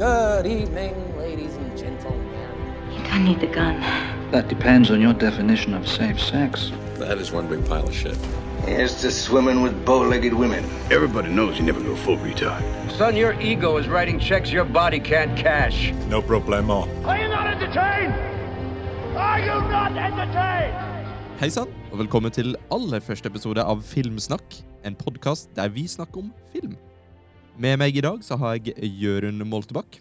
Good evening, ladies and gentlemen. You don't need the gun. That depends on your definition of safe sex. That is one big pile of shit. Here's to swimming with bow-legged women. Everybody knows you never go full retard. Son, your ego is writing checks your body can't cash. No problemo. Are you not entertained? Are you not entertained? Hei sann, og velkommen til aller første episode av Filmsnakk. En podkast der vi snakker om film. Med meg i dag så har jeg Jørund Moltebakk.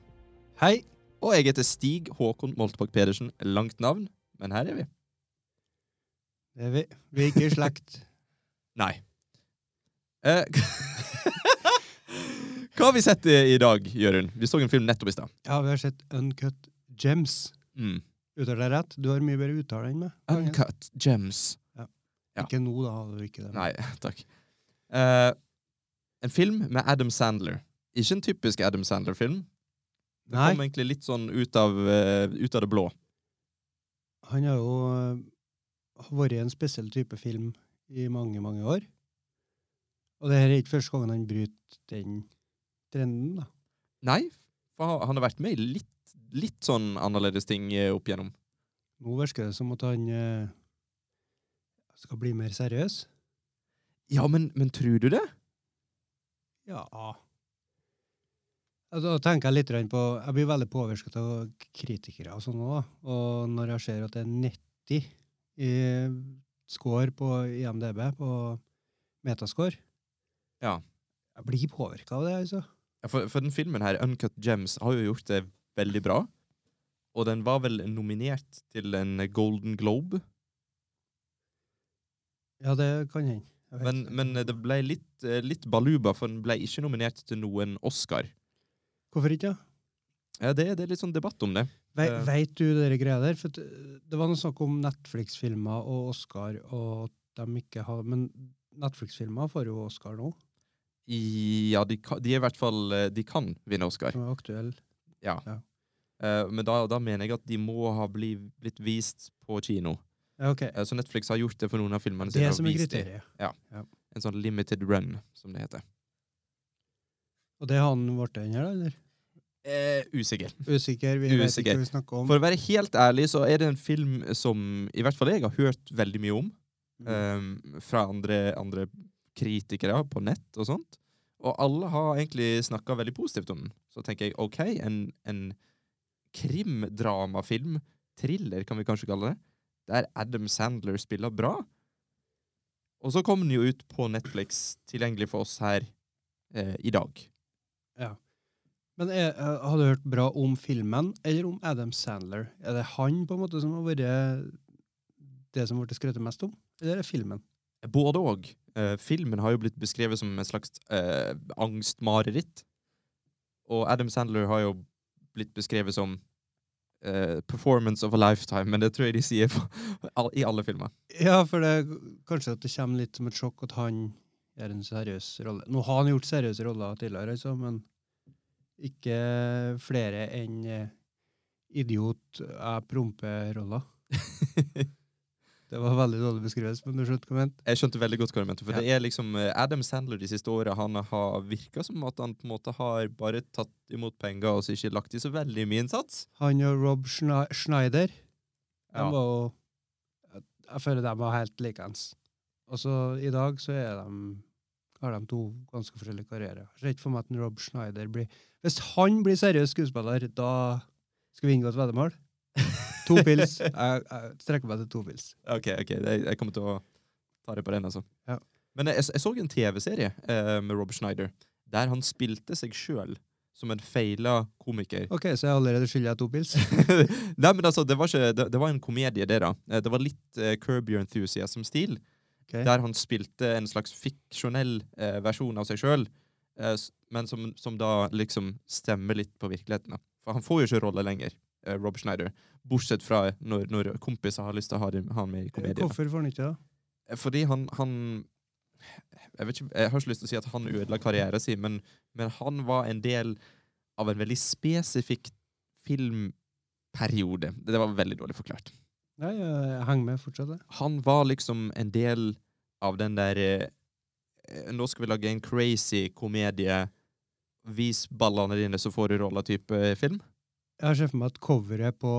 Hei. Og jeg heter Stig Håkon Moltebakk Pedersen. Langt navn, men her er vi. Det er vi. Vi er ikke i slekt. Nei. Eh, Hva har vi sett i, i dag, Jørund? Vi så en film nettopp i stad. Ja, vi har sett Uncut Gems. Mm. Uttaler jeg rett? Du har mye bedre uttale enn meg. Uncut Gems. Ja. Ikke nå, da. hadde du ikke det. Nei, takk. Eh, en film med Adam Sandler. Ikke en typisk Adam Sandler-film. Det Nei. kom egentlig litt sånn ut av, uh, ut av det blå. Han har jo uh, vært en spesiell type film i mange, mange år. Og det her er ikke første gangen han bryter den trenden, da. Nei, for han- har vært med i litt, litt sånn annerledes ting eh, opp igjennom. Nå virker det som at han uh, skal bli mer seriøs. Ja, men, men tror du det? Ja. Altså, Da tenker jeg litt på Jeg blir veldig påvirket av kritikere og sånn òg. Og når jeg ser at det er 90 i score på IMDb, på metascore Ja. Jeg blir påvirka av det, altså. Ja, for, for den filmen her, Uncut Gems, har jo gjort det veldig bra. Og den var vel nominert til en Golden Globe, Ja, det kan hende. Men, men det ble litt, eh, litt baluba, for den ble ikke nominert til noen Oscar. Hvorfor ikke? Ja, det, det er litt sånn debatt om det. Ve, Eh. Veit du dere greia der? For det var noe snakk om Netflix-filmer og Oscar, og de ikke har Men Netflix-filmer får jo Oscar nå, Ja, de, kan- de er i hvert fall eh, De kan vinne Oscar. som er aktuell. Ja. Ja. Men da, da mener jeg at de må ha blitt vist på kino. Ja, ok. Eh, så Netflix har gjort det for noen av filmene Det sine. og som er vist Ja. kriteriet. En sånn limited run, som det heter. Og det har han blitt den her, eller? Eh, usikker. Usikker. Vi vet ikke hva vi snakker om. For å være helt ærlig, så er det en film som i hvert fall jeg har hørt veldig mye om. Mm. Um, fra andre, andre kritikere på nett og sånt. Og alle har egentlig snakka veldig positivt om den. Så tenker jeg OK, en, en krimdramafilm, thriller kan vi kanskje kalle det, der Adam Sandler spiller bra. Og så kom den jo ut på Netflix, tilgjengelig for oss her eh, i dag. Ja. Men er, eh, har du hørt bra om filmen, eller om Adam Sandler? Er det han på en måte som har vært det som ble skrøtet mest om, eller er det filmen? Både og. Eh, filmen har jo blitt beskrevet som en slags eh, angstmareritt. Og Adam Sandler har jo blitt beskrevet som eh, performance of a lifetime, men det tror jeg de sier på, all, i alle filmer. Ja, for det kanskje at det kommer litt som et sjokk at han gjør en seriøs rolle. Nå har han gjort seriøse roller tidligere, altså, men ikke flere enn eh, idiot jeg promper-roller. Det var veldig dårlig beskrivelse, men du skjønte hva jeg mente? Jeg skjønte veldig godt hva du mente. For Ja. det er liksom eh, Adam Sandler de siste åra Han har virka som at han på en måte har bare tatt imot penger og så ikke lagt i så veldig mye innsats. Han og Rob Schneider, de Ja. var jo Jeg føler de var helt likeens. Og så i dag så er de har de to ganske forskjellige karrierer. Ser ikke for meg at Rob Schneider blir Hvis han blir seriøs skuespiller, da skal vi inngå et veddemål. To pils. Jeg, jeg strekker meg til to pils. Ok, ok, jeg, jeg kommer til å ta det på den, altså. Ja. Men jeg, jeg så en TV-serie eh, med Rob Schneider, der han spilte seg sjøl som en feila komiker. OK, så jeg allerede skylder jeg to pils. Nei, men altså, det var, ikke, det, det var en komedie, det, da. Eh, Det var litt eh, Curb Your Enthusiasm-stil. Okay. Der han spilte en slags fiksjonell eh, versjon av seg sjøl, eh, men som, som da liksom stemmer litt på virkeligheten. da. For han får jo ikke rolle lenger, Rob Schneider. Bortsett fra når, når kompiser har lyst til å ha han med i komedie. Hvorfor får han ikke det? Eh, Fordi han, han jeg, vet ikke, jeg har ikke lyst til å si at han ødela karrieren sin, men, men han var en del av en veldig spesifikk filmperiode. Det var veldig dårlig forklart. Nei, jeg henger med fortsatt. jeg. Han var liksom en del av den der eh, Nå skal vi lage en crazy komedie vis ballene dine, så får du rolla-type film. Jeg ser for meg at coveret på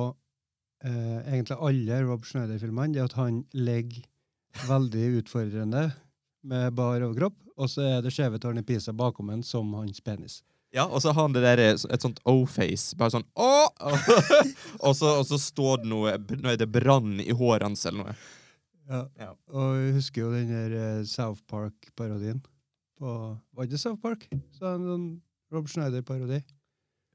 eh, egentlig alle Rob Schneider-filmene det er at han ligger veldig utfordrende med bar overkropp, og så er det skjeve tårn i Pisa bakom ham som hans penis. Ja, og så har han det der, et sånt O-face. Bare sånn Å! og, så, og så står det noe Nå er det brann i håret hans eller noe. Ja. Ja. Og jeg husker jo den der eh, South Park-parodien. på Var det South Park? Så en sånn Rob Schneider-parodi.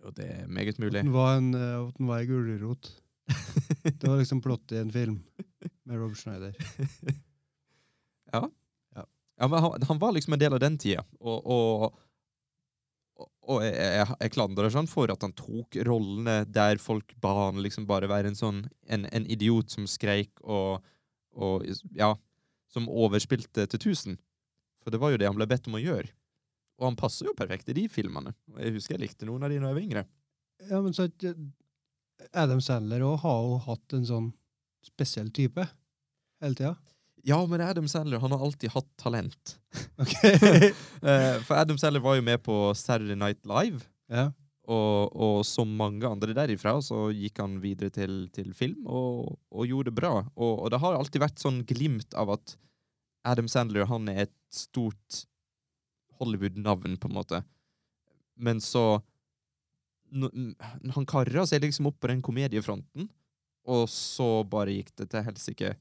Jo, det er meget mulig. At den var en, eh, den var en gulrot. Det var liksom plottet i en film med Rob Schneider. Ja. Ja. Ja, men han, han var liksom en del av den tida, og, og, og, og jeg, jeg, jeg klandrer han for at han tok rollene der folk ba han liksom bare være en sånn en, en idiot som skreik og, og ja, som overspilte til tusen. For det var jo det han ble bedt om å gjøre. Og han passer jo perfekt i de filmene. Jeg husker jeg likte noen av de da jeg var yngre. Ja, men så eh, Adam Sandler òg har jo hatt en sånn spesiell type hele tida. Ja, men Adam Sandler han har alltid hatt talent. Ok. Eh, For Adam Sandler var jo med på Saturday Night Live. ja. Og, og som mange andre derifra, så gikk han videre til, til film og, og gjorde det bra. Og, og det har alltid vært sånn glimt av at Adam Sandler han er et stort Hollywood-navn, på en måte. Men så no, Han kara seg liksom opp på den komediefronten, og så bare gikk det til helsike.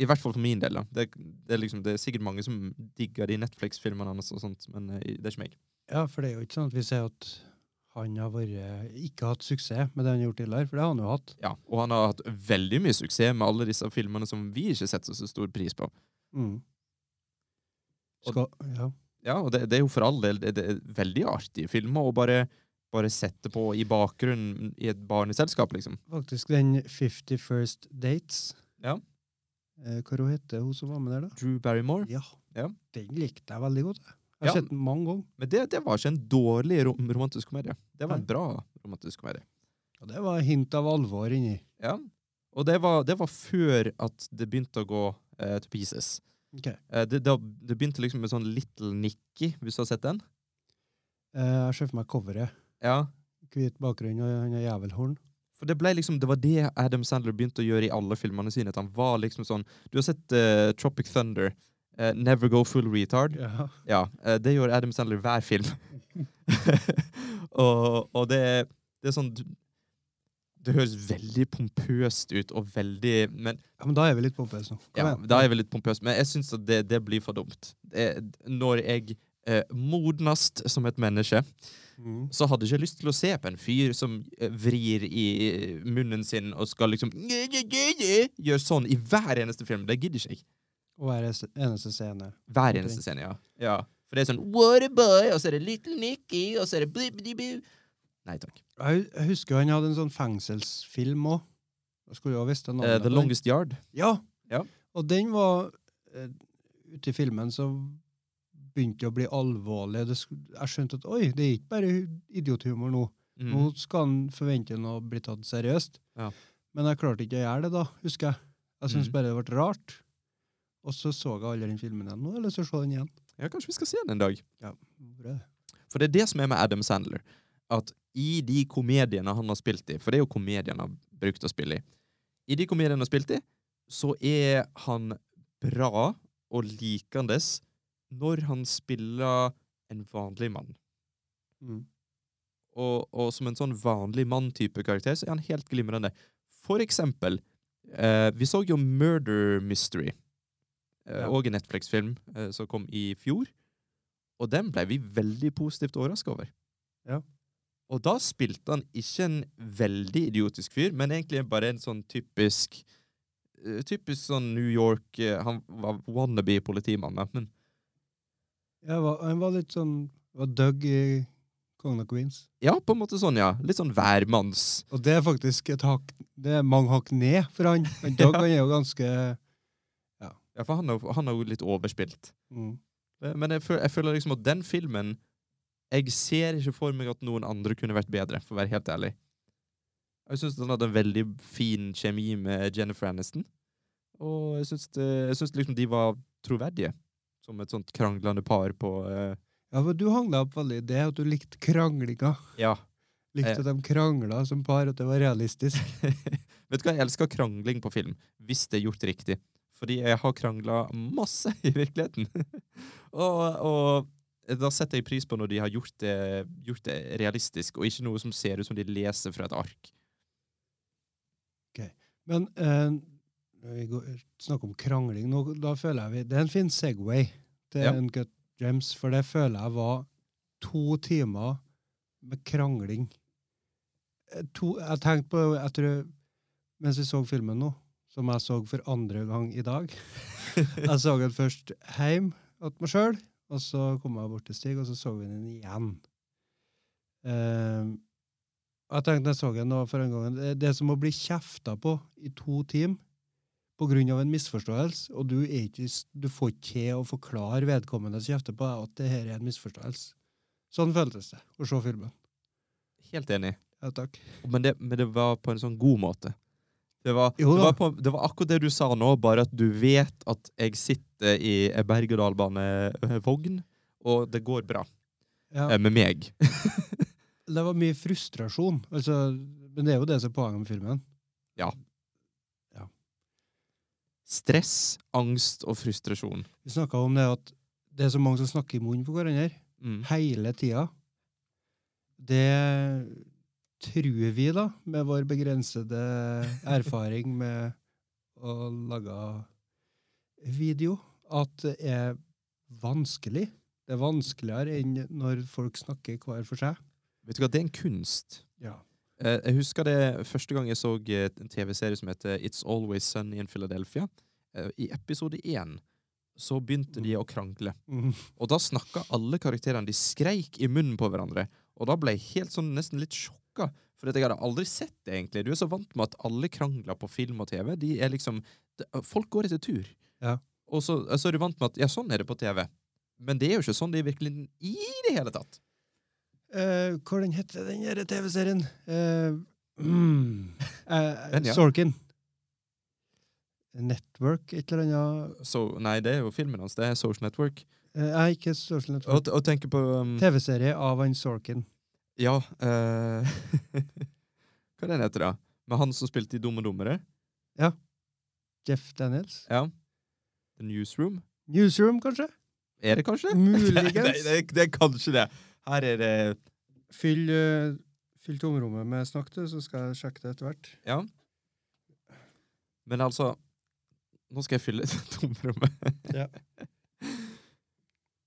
I hvert fall for min del. da. Det, det, er liksom, det er sikkert mange som digger de Netflix-filmene hans, og sånt, men eh, det er ikke meg. ja, for det er jo ikke sånn at vi ser at han har vært, ikke hatt suksess med det han har gjort tidligere, for det har han jo hatt. Ja, Og han har hatt veldig mye suksess med alle disse filmene som vi ikke setter så stor pris på. Mm. Skal, ja. Ja, og det, det er jo for all del det, det er veldig artige filmer å bare, bare sette på i bakgrunnen i et barneselskap, liksom. Faktisk den 50 First Dates. Ja. Eh, hva heter hun som var med der, da? Drew Barrymore. Ja. Ja. Den likte jeg veldig godt. jeg. Har Ja. sett den mange ganger. Men det, det var ikke en dårlig rom romantisk komedie. Det var en bra romantisk komedie. Og det var hint av alvor inni. Ja. Og det var, det var før at det begynte å gå eh, to pieces. Ok. Eh, det, det, det begynte liksom med sånn Little Nicky, hvis du har sett den? Eh, jeg ser for meg coveret. Ja. Hvit bakgrunn og han har jævelhorn. For det ble liksom, det var det Adam Sandler begynte å gjøre i alle filmene sine. At han var liksom sånn Du har sett uh, Tropic Thunder. Uh, Never Go Full Retard. Ja. Ja, uh, det gjør Adam Sandler hver film. og, og det, det er sånn Det høres veldig pompøst ut, og veldig Men ja, men da er vi litt pompøse nå. Kom ja, igjen. da er vi litt pompøst. Men jeg syns at det, det blir for dumt. Det, når jeg eh, modnast som et menneske, Mm. så hadde jeg ikke lyst til å se på en fyr som eh, vrir i munnen sin og skal liksom Gjøre sånn i hver eneste film. Det gidder ikke jeg. Og hver eneste- scene. Hver eneste scene, ja. ja. For det er sånn What a boy, og så er det Little Nicky, og så er det blibbidibu. Nei takk. Jeg, husker han hadde en sånn fengselsfilm òg. Skulle jo visst navnet Uh, the. Longest Yard. Ja. Ja. Og den var uh, Ute i filmen så begynte å bli alvorlig. Det, jeg skjønte at oi, det er ikke bare hu- idiothumor nå. Mm. Nå skal han forvente å bli tatt seriøst. Ja. Men jeg klarte ikke å gjøre det da, husker jeg. Jeg syntes mm. bare det ble rart. Og så så jeg aldri den filmen igjen. Nå har jeg lyst til å se den igjen. Ja, kanskje vi skal se den en dag. Ja, bra. For det er det som er med Adam Sandler. At i de komediene han har spilt i, for det er jo komediene han har brukt å spille i, i de komediene han har spilt i, så er han bra og likandes når han spiller en vanlig mann. Mm. Og, og som en sånn vanlig mann-type karakter, så er han helt glimrende. For eksempel, eh, vi så jo Murder Mystery, eh, Ja. og en Netflix-film eh, som kom i fjor. Og den ble vi veldig positivt overraska over. Ja. Og da spilte han ikke en veldig idiotisk fyr, men egentlig bare en sånn typisk eh, Typisk sånn New York eh, Han var wannabe-politimann, men ja, han var litt sånn var Doug i Kongen av Queens. ja, på en måte sånn, ja. Litt sånn værmanns... Og det er faktisk et hakk Det er mange hakk ned for han. Men Doug han er jo ganske Ja, for han er, han er jo litt overspilt. mm. Eh, Men jeg føler, jeg føler liksom at den filmen Jeg ser ikke for meg at noen andre kunne vært bedre, for å være helt ærlig. Jeg syns han hadde en veldig fin kjemi med Jennifer Aniston. Og jeg syns, liksom de var troverdige. Som et sånt kranglende par på uh... Ja, men Du hang deg opp veldig i det at du likte kranglinga. Ja. Likte at de krangla som par, at det var realistisk. Vet du hva, jeg elsker krangling på film, hvis det er gjort riktig. Fordi jeg har krangla masse i virkeligheten. og, og da setter jeg pris på når de har gjort det, gjort det realistisk, og ikke noe som ser ut som de leser fra et ark. Men eh, vi går, snakker om krangling nå, da føler jeg vi, Det er en fin Segway til Ja. Uncut Gems, for det føler jeg var to timer med krangling. Eh, To, jeg tenkte på jeg tror, Mens vi så filmen nå, som jeg så for andre gang i dag Jeg så den først hjemme hos meg sjøl, og så kom jeg bort til Stig, og så så vi den igjen. Uh, jeg tenkte jeg så den for en gang, det, er som å bli kjefta på i to timer av en misforståelse, og du, ikke, du får ikke til å forklare vedkommende som kjefter på deg at det her er en misforståelse. Sånn føltes det å se filmen. Helt enig. Ja, takk. Men det, men det var på en sånn god måte. Det var, det, var på, det var akkurat det du sa nå, bare at du vet at jeg sitter i en berg-og-dal-bane-vogn, og det går bra Ja, eh, med meg. det var mye frustrasjon, altså, men det er jo det som er poenget med filmen. Ja. Stress, angst og frustrasjon. Vi snakka om det at det er så mange som snakker i munnen på hverandre Mm. hele tida. Det tror vi, da, med vår begrensede erfaring med å lage video, at det er vanskelig. Det er vanskeligere enn når folk snakker hver for seg. Vet du hva, det er en kunst. Ja. Eh, Jeg husker det første gang jeg så en TV-serie som heter It's Always Sunny in Philadelphia. Eh, I episode én så begynte de å krangle. Mhm. Og da snakka alle karakterene. De skreik i munnen på hverandre. Og da ble jeg helt sånn nesten litt sjokka. For jeg hadde aldri sett det, egentlig. Du er så vant med at alle krangler på film og TV. De er liksom Folk går etter tur. Ja. Og så, så er du vant med at ja, sånn er det på TV. Men det er jo ikke sånn det er virkelig i det hele tatt. Uh, hva den heter den der TV-serien? Uh, mm, uh, ja. Sorkin. Network, et eller annet. so, nei, det er jo filmen hans. Det er Social Network. Nei, ikke Social Network. Og, og på um, TV-serie av han Sorkin. Ja uh, Hva den heter da? Med han som spilte i Dumme dummere? Jeff Daniels. Ja. The Newsroom? Newsroom, kanskje? Er det kanskje det? Muligens. Det, det, det er kanskje det. Her er det Fyll, uh, fyll tomrommet med snakk, du, så skal jeg sjekke det etter hvert. Ja. Men altså Nå skal jeg fylle tomrommet. Ja.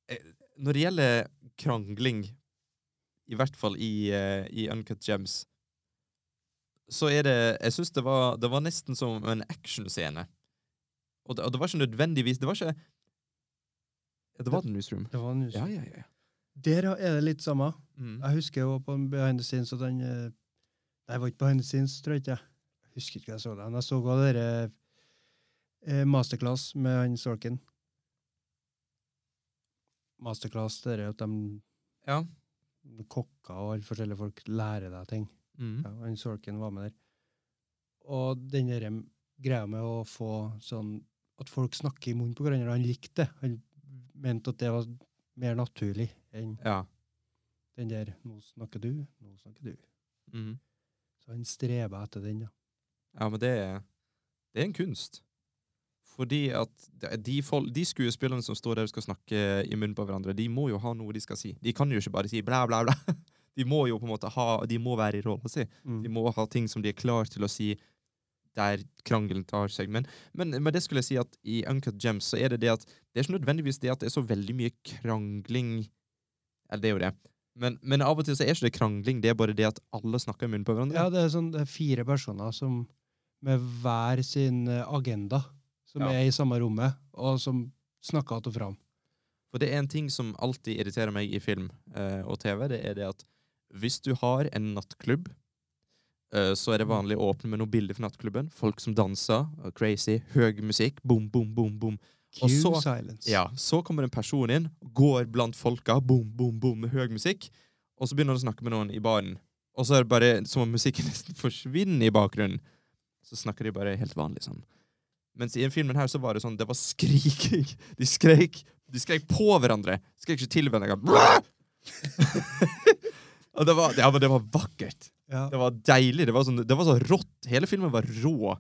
Eh, Når det gjelder krangling, i hvert fall i, eh, i Uncut Gems, så er det Jeg syns det, var- det var nesten som en actionscene. Og og det var ikke nødvendigvis Det var ikke Det var The Newsroom. Det var Newsroom. Ja, ja, ja. Der er det litt samme. Mm. Jeg husker jo på Behind the Scenes at han eh, Nei, var ikke Behind the Scenes, tror jeg ikke. Jeg husker ikke hva jeg så den. Jeg så også dere eh, Masterclass med han Sorkin. Masterclass, det er at de Ja. Kokker og alle forskjellige folk lærer deg ting. Mm. Ja, han Sorkin var med der. Og den der greia med å få sånn At folk snakker i munnen på hverandre, han likte det. Han mente at det var mer naturlig enn ja. den der 'nå snakker du, nå snakker du'. Mm. Så han streba etter den, ja. Ja, men det er, det er en kunst. Fordi at de, folk, de skuespillerne som står der og skal snakke i munnen på hverandre, de må jo ha noe de skal si. De kan jo ikke bare si blæ, blæ, blæ. De må jo på en måte ha, de må være i rolla si. Mm. De må ha ting som de er klar til å si der krangelen tar seg. Men, men, men det skulle jeg si at i Uncut Gems så er det det at det er ikke nødvendigvis det at det er så veldig mye krangling Eller det er jo det. Men, men av og til så er ikke det krangling, det er bare det at alle snakker i munnen på hverandre. Ja, det er sånn det er fire personer som med hver sin eh, agenda, som Ja. er i samme rommet, og som snakker att og fram. For det er en ting som alltid irriterer meg i film eh, og TV, det er det at hvis du har en nattklubb, eh, så er det vanlig å åpne med noen bilder fra nattklubben. Folk som danser, crazy, høy musikk, bom, bom, bom, bom. Og så- silence. Ja, så kommer en person inn, går blant folka, bom, bom, bom, med høy musikk, og så begynner han å snakke med noen i baren. Og så er det bare som om musikken nesten forsvinner i bakgrunnen. Så snakker de bare helt vanlig sånn. Mens i den filmen her så var det sånn, det var skriking. De skrek De skrek på hverandre. Skrek ikke til hverandre. og det var, ja, men det var vakkert. Ja. Det var deilig. Det var, sånn, det var så rått. Hele filmen var rå.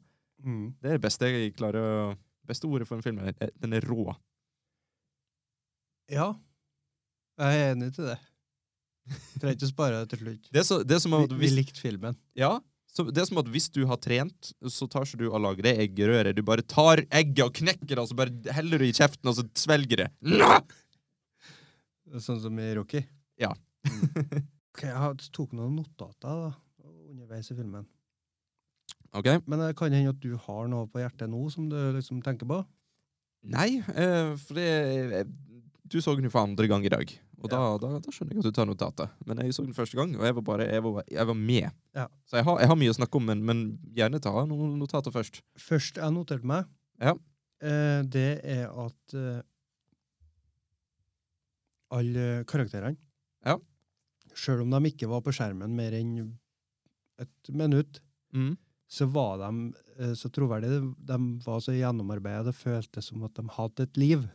Mm. Det er det beste jeg klarer å Beste ordet for en film. er- Den er rå. ja. Jeg er enig til det. Trenger ikke å spare det til slutt. Det er, så, det er som Vi, hvis, vi vi likte filmen. ja, så det er som at hvis du har trent, så tar ikke du og lager det eggerøret. Du bare tar egget og knekker det, og så bare heller du i kjeften, og så svelger det. Nå! Sånn som i Rocky. Ja. Ok, jeg tok noen notater da, underveis i filmen. Ok? Men det kan hende at du har noe på hjertet nå som du liksom tenker på? Nei, eh, for det Du så den jo for andre gang i dag. Og da, da, da skjønner jeg at du tar notater. Men jeg så den første gang, og jeg var bare jeg var, jeg var med. Ja. Så jeg har, jeg har mye å snakke om, men, men gjerne ta noen notater først. Først jeg noterte meg, Ja. eh, det er at eh, alle karakterene, Ja. sjøl om de ikke var på skjermen mer enn et minutt, Mm. så var de eh, så troverdige. De var så gjennomarbeida. Det føltes som at de hadde et liv.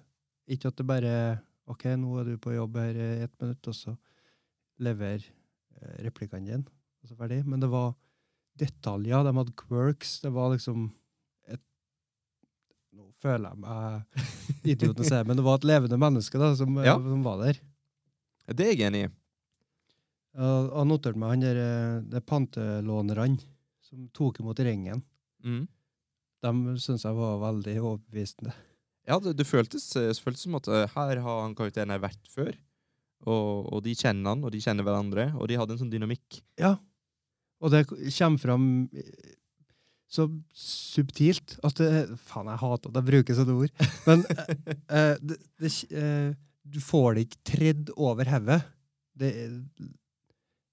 Ikke at det bare OK, nå er du på jobb her i ett minutt, og så lever eh, replikkene dine, og så ferdig. Men det var detaljer. De hadde quirks. Det var liksom et Nå føler jeg meg idioten jeg men det var et levende menneske da, som, Ja. som var der. Det er jeg enig i. Jeg noterte meg han der, eh, pantelånerne som tok imot ringen. Mm. De syns jeg var veldig overbevisende. Ja, det, det føltes, føltes som at eh, her har han karakteren her vært før. Og, og de kjenner han, og de kjenner hverandre, og de hadde en sånn dynamikk. Ja. Og det kommer fram eh, så subtilt at det Faen, jeg hater at jeg bruker sånne ord. Men eh, eh, det, det, eh, du får det ikke tredd over hodet. Det,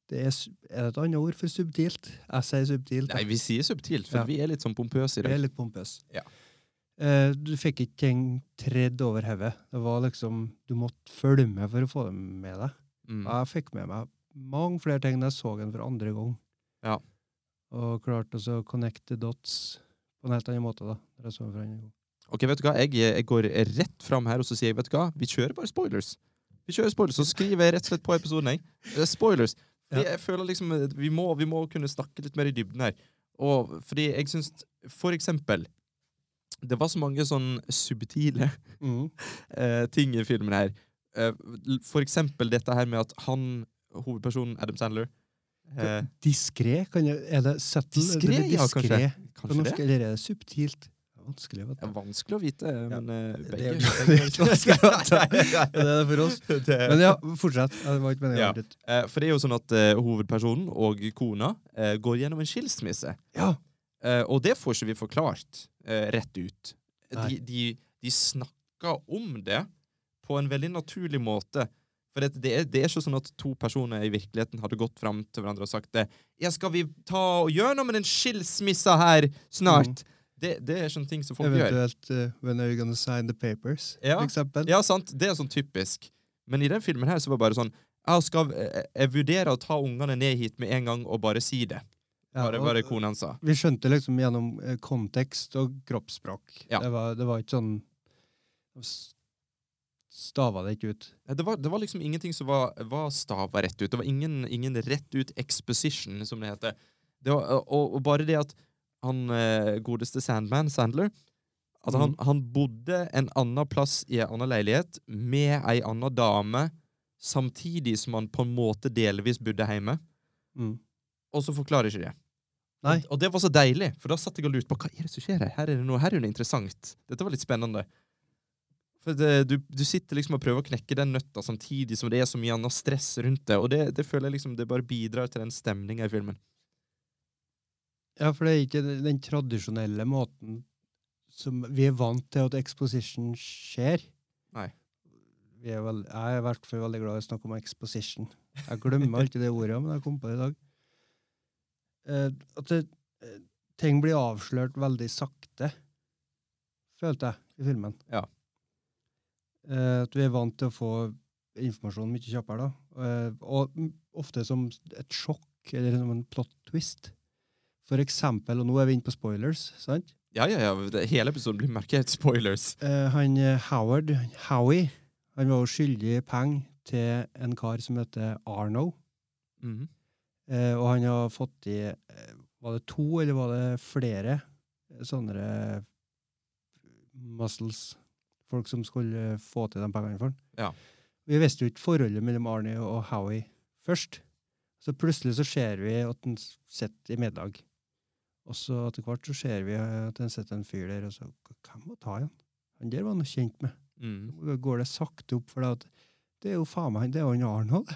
det er, er det et annet ord for subtilt? Jeg sier subtilt. Nei, vi sier subtilt, for Ja. vi er litt sånn pompøse i Vi er litt pompøse. Ja. Eh, du fikk ikke ting tredd over hodet. Det var liksom Du måtte følge med for å få det med deg. Mm. Jeg fikk med meg mange flere ting da jeg så den for andre gang. Ja. Og klarte også å connecte dots på en helt annen måte. da. når jeg så den for andre gang. Ok, vet du hva? Jeg, jeg går rett fram her og så sier jeg, vet du hva? Vi kjører bare spoilers. Vi kjører spoilers, Så skriver jeg rett og slett på episoden. Jeg. Er spoilers. Fordi Ja. jeg føler liksom eh, vi må, vi må kunne snakke litt mer i dybden her. Og fordi jeg syns For eksempel Det var så mange sånn subtile Mm. eh, ting i filmen her. Eh, for eksempel dette her med at han, hovedpersonen Adam Sandler eh, Diskré? Er det subtle? Diskré, ja, kanskje. Kanskje norsk, det? eller er det subtilt? Vanskelig, vet du. vanskelig å vite, men ja, det begge, det er ikke vanskelig å vite. Det er det for oss. Men ja, fortsett. Det var ikke meningen Ja. å for det er jo sånn at uh, hovedpersonen og kona uh, går gjennom en skilsmisse. Ja. Eh, og det får ikke vi forklart uh, rett ut. De, de, de snakker om det på en veldig naturlig måte. For det, det, er, det er ikke sånn at to personer i virkeligheten hadde gått fram til hverandre og sagt det. Ja, skal vi ta og gjøre noe med den skilsmissa her snart? Det, det er sånne ting som folk gjør. Eventuelt uh, When are you gonna sign the papers? Ja. For eksempel. Ja, sant. Det er sånn typisk. Men i den filmen her så var det bare sånn jeg, skal, jeg vurderer å ta ungene ned hit med en gang og bare si det. Ja, det, var det kona sa. Vi skjønte liksom gjennom eh, kontekst og kroppsspråk. Ja. Det, var, det var ikke sånn Stava det ikke ut. Det var, det var liksom ingenting som var, var stava rett ut. Det var ingen, ingen rett ut exposition, som det heter. Det var, og, og bare det at han eh, godeste Sandman, Sandler At han, mm. han bodde en annen plass i en annen leilighet med ei anna dame, samtidig som han på en måte delvis bodde hjemme. Mm. Og så forklarer ikke det. Nei. Og, og det var så deilig, for da satt jeg og lurte på hva er det som skjer her. Her er det noe, her er det interessant. Dette var litt spennende. For det, du, du sitter liksom og prøver å knekke den nøtta samtidig som det er så mye annet stress rundt det, og det, det føler jeg liksom det bare bidrar til den stemninga i filmen. Ja, for det er ikke den- tradisjonelle måten som vi er vant til at exposition skjer. Nei. Vi er vel, jeg er i hvert fall veldig glad i å snakke om exposition. Jeg glemmer alltid det ordet, men jeg kom på det i dag. Eh, at det, eh, ting blir avslørt veldig sakte, følte jeg, i filmen. Ja. Eh, at vi er vant til å få informasjon mye kjappere, da. Eh, og ofte som et sjokk, eller som en plot twist. For eksempel, og nå er vi inne på spoilers, sant? Ja, ja, ja. Hele episoden blir merket spoilers. Eh, han Howard, Howie, Han var jo skyldig penger til en kar som heter Arno. Mhm. Eh, og han har fått i eh, Var det to, eller var det flere eh, sånne eh, muscles? Folk som skulle eh, få til de pengene for han. Ja. Vi visste jo ikke forholdet mellom Arnie og Howie først. Så plutselig så ser vi at han sitter i middag. Og så etter hvert så ser vi at han sitter en fyr der, og så Hvem var ta igjen? Han der var han kjent med. Mm. Så går det sakte opp, for det, at det er jo faen meg det er jo han Arnold.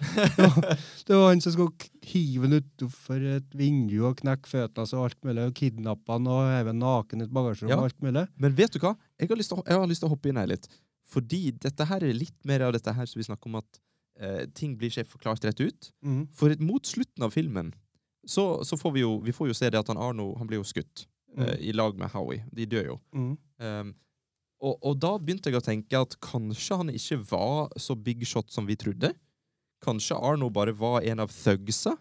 Det var, han som skulle hive han utfor et vindu og knekke føttene og alt mulig, og kidnappe han og heve han naken i et bagasjerom Ja. og alt mulig. Men vet du hva? Jeg har, lyst til å, hoppe inn her litt. Fordi dette her er litt mer av dette her som vi snakker om at eh, ting blir ikke forklart rett ut. Mm. For mot slutten av filmen så, så får vi jo vi får jo se det at han Arno han blir jo skutt eh, i lag med Howie. De dør jo. Mhm. Um, og, og da begynte jeg å tenke at kanskje han ikke var så big shot som vi trodde. Kanskje Arno bare var en av thugsa.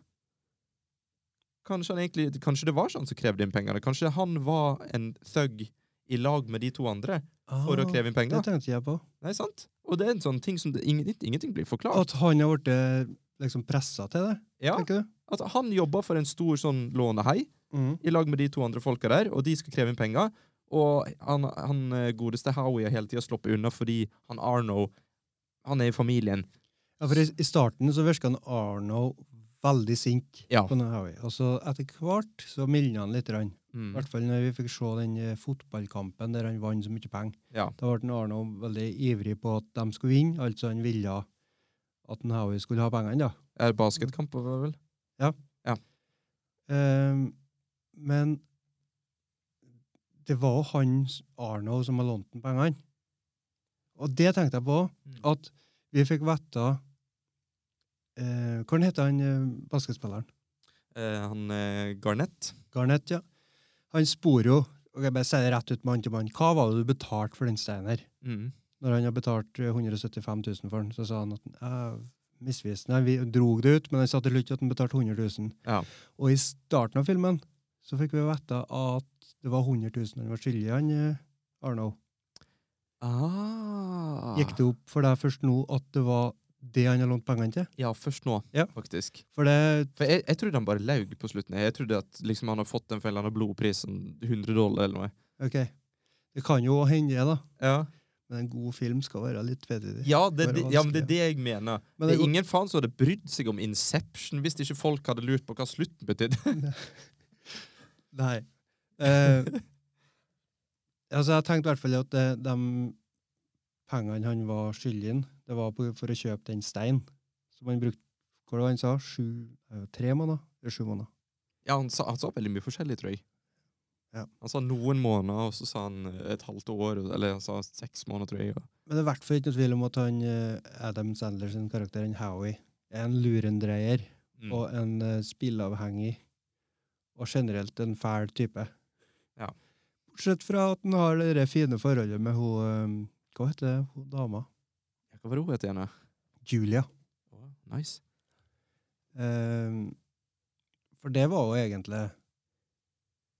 Kanskje, han egentlig, kanskje det var sånn som krevde inn pengene. Kanskje han var en thug i lag med de to andre for å Ah, kreve inn Det tenkte jeg på. Nei, sant? Og det er en sånn ting som det, ingen, ingenting blir forklart. At han har blitt liksom pressa til det, Ja, tenker du? at han jobber for en stor sånn lånehei mm. i lag med de to andre folka der, og de skal kreve inn penger. Og han, han eh, godeste Howie har hele tida sluppet unna fordi han Arno han er i familien. Ja, for i, i starten så virka han Arno veldig sint Ja. på den Howie. Og så etter hvert så mildna han litt. grann. I Mm. hvert fall når vi fikk se den eh, fotballkampen der han vant så mye penger. Ja. Da ble Arno veldig ivrig på at de skulle vinne, altså han ville at den Howie skulle ha pengene. da. Er basketkamp, var det vel? Um, men det var han Arno som hadde lånt den pengene. Og det tenkte jeg på, Mm. at vi fikk vite eh, Hvordan heter han eh, basketspilleren? Eh, han eh, Garnett. Garnett, ja. Han spor jo og jeg bare sier det rett ut mann til mann. Hva var det du betalte for den steinen her? Mm. Når han har betalt eh, 175 000 for den, så sa han at han misvisende. Vi- drog det ut, men han sa til slutt at han betalte 100 000. Ja. Og i starten av filmen så fikk vi vite at det var 100 000 han var skyldig, han eh, Arno. Ah. Gikk det opp for deg først nå at det var det han har lånt pengene til? Ja, først nå, Ja. faktisk. For det For jeg, jeg trodde han bare laug på slutten. Jeg trodde at liksom, han har fått den for en eller annen blodpris, sånn 100 dollar eller noe. OK. Det kan jo hende, da. Ja, Men en god film skal være litt tvetydig. ja, det, det, ja men det er det jeg mener. Men det er ingen faen som hadde brydd seg om Inception hvis ikke folk hadde lurt på hva slutten betydde. Nei. Eh, altså, jeg tenkte i hvert fall at det, de pengene han var skyldig inn, det var på, for å kjøpe den steinen som han brukte Hva var det han sa? Sju, eh, tre måneder? Eller sju måneder? Ja, han sa, han sa veldig mye forskjellig, tror jeg. Ja. Han sa noen måneder, og så sa han eh, et halvt år, eller han sa seks måneder, tror jeg. Ja. Men det er i hvert fall ikke noe tvil om at han, eh, Adam Sandler sin karakter, han Howie, er en lurendreier Mm. og en uh, spilleavhengig og generelt en fæl type. Ja. Bortsett fra at han har det fine forholdet med hun eh, Hva heter hun dama? Hva var det hun het igjen? Julia. Oh, Nice. Um, for det var jo egentlig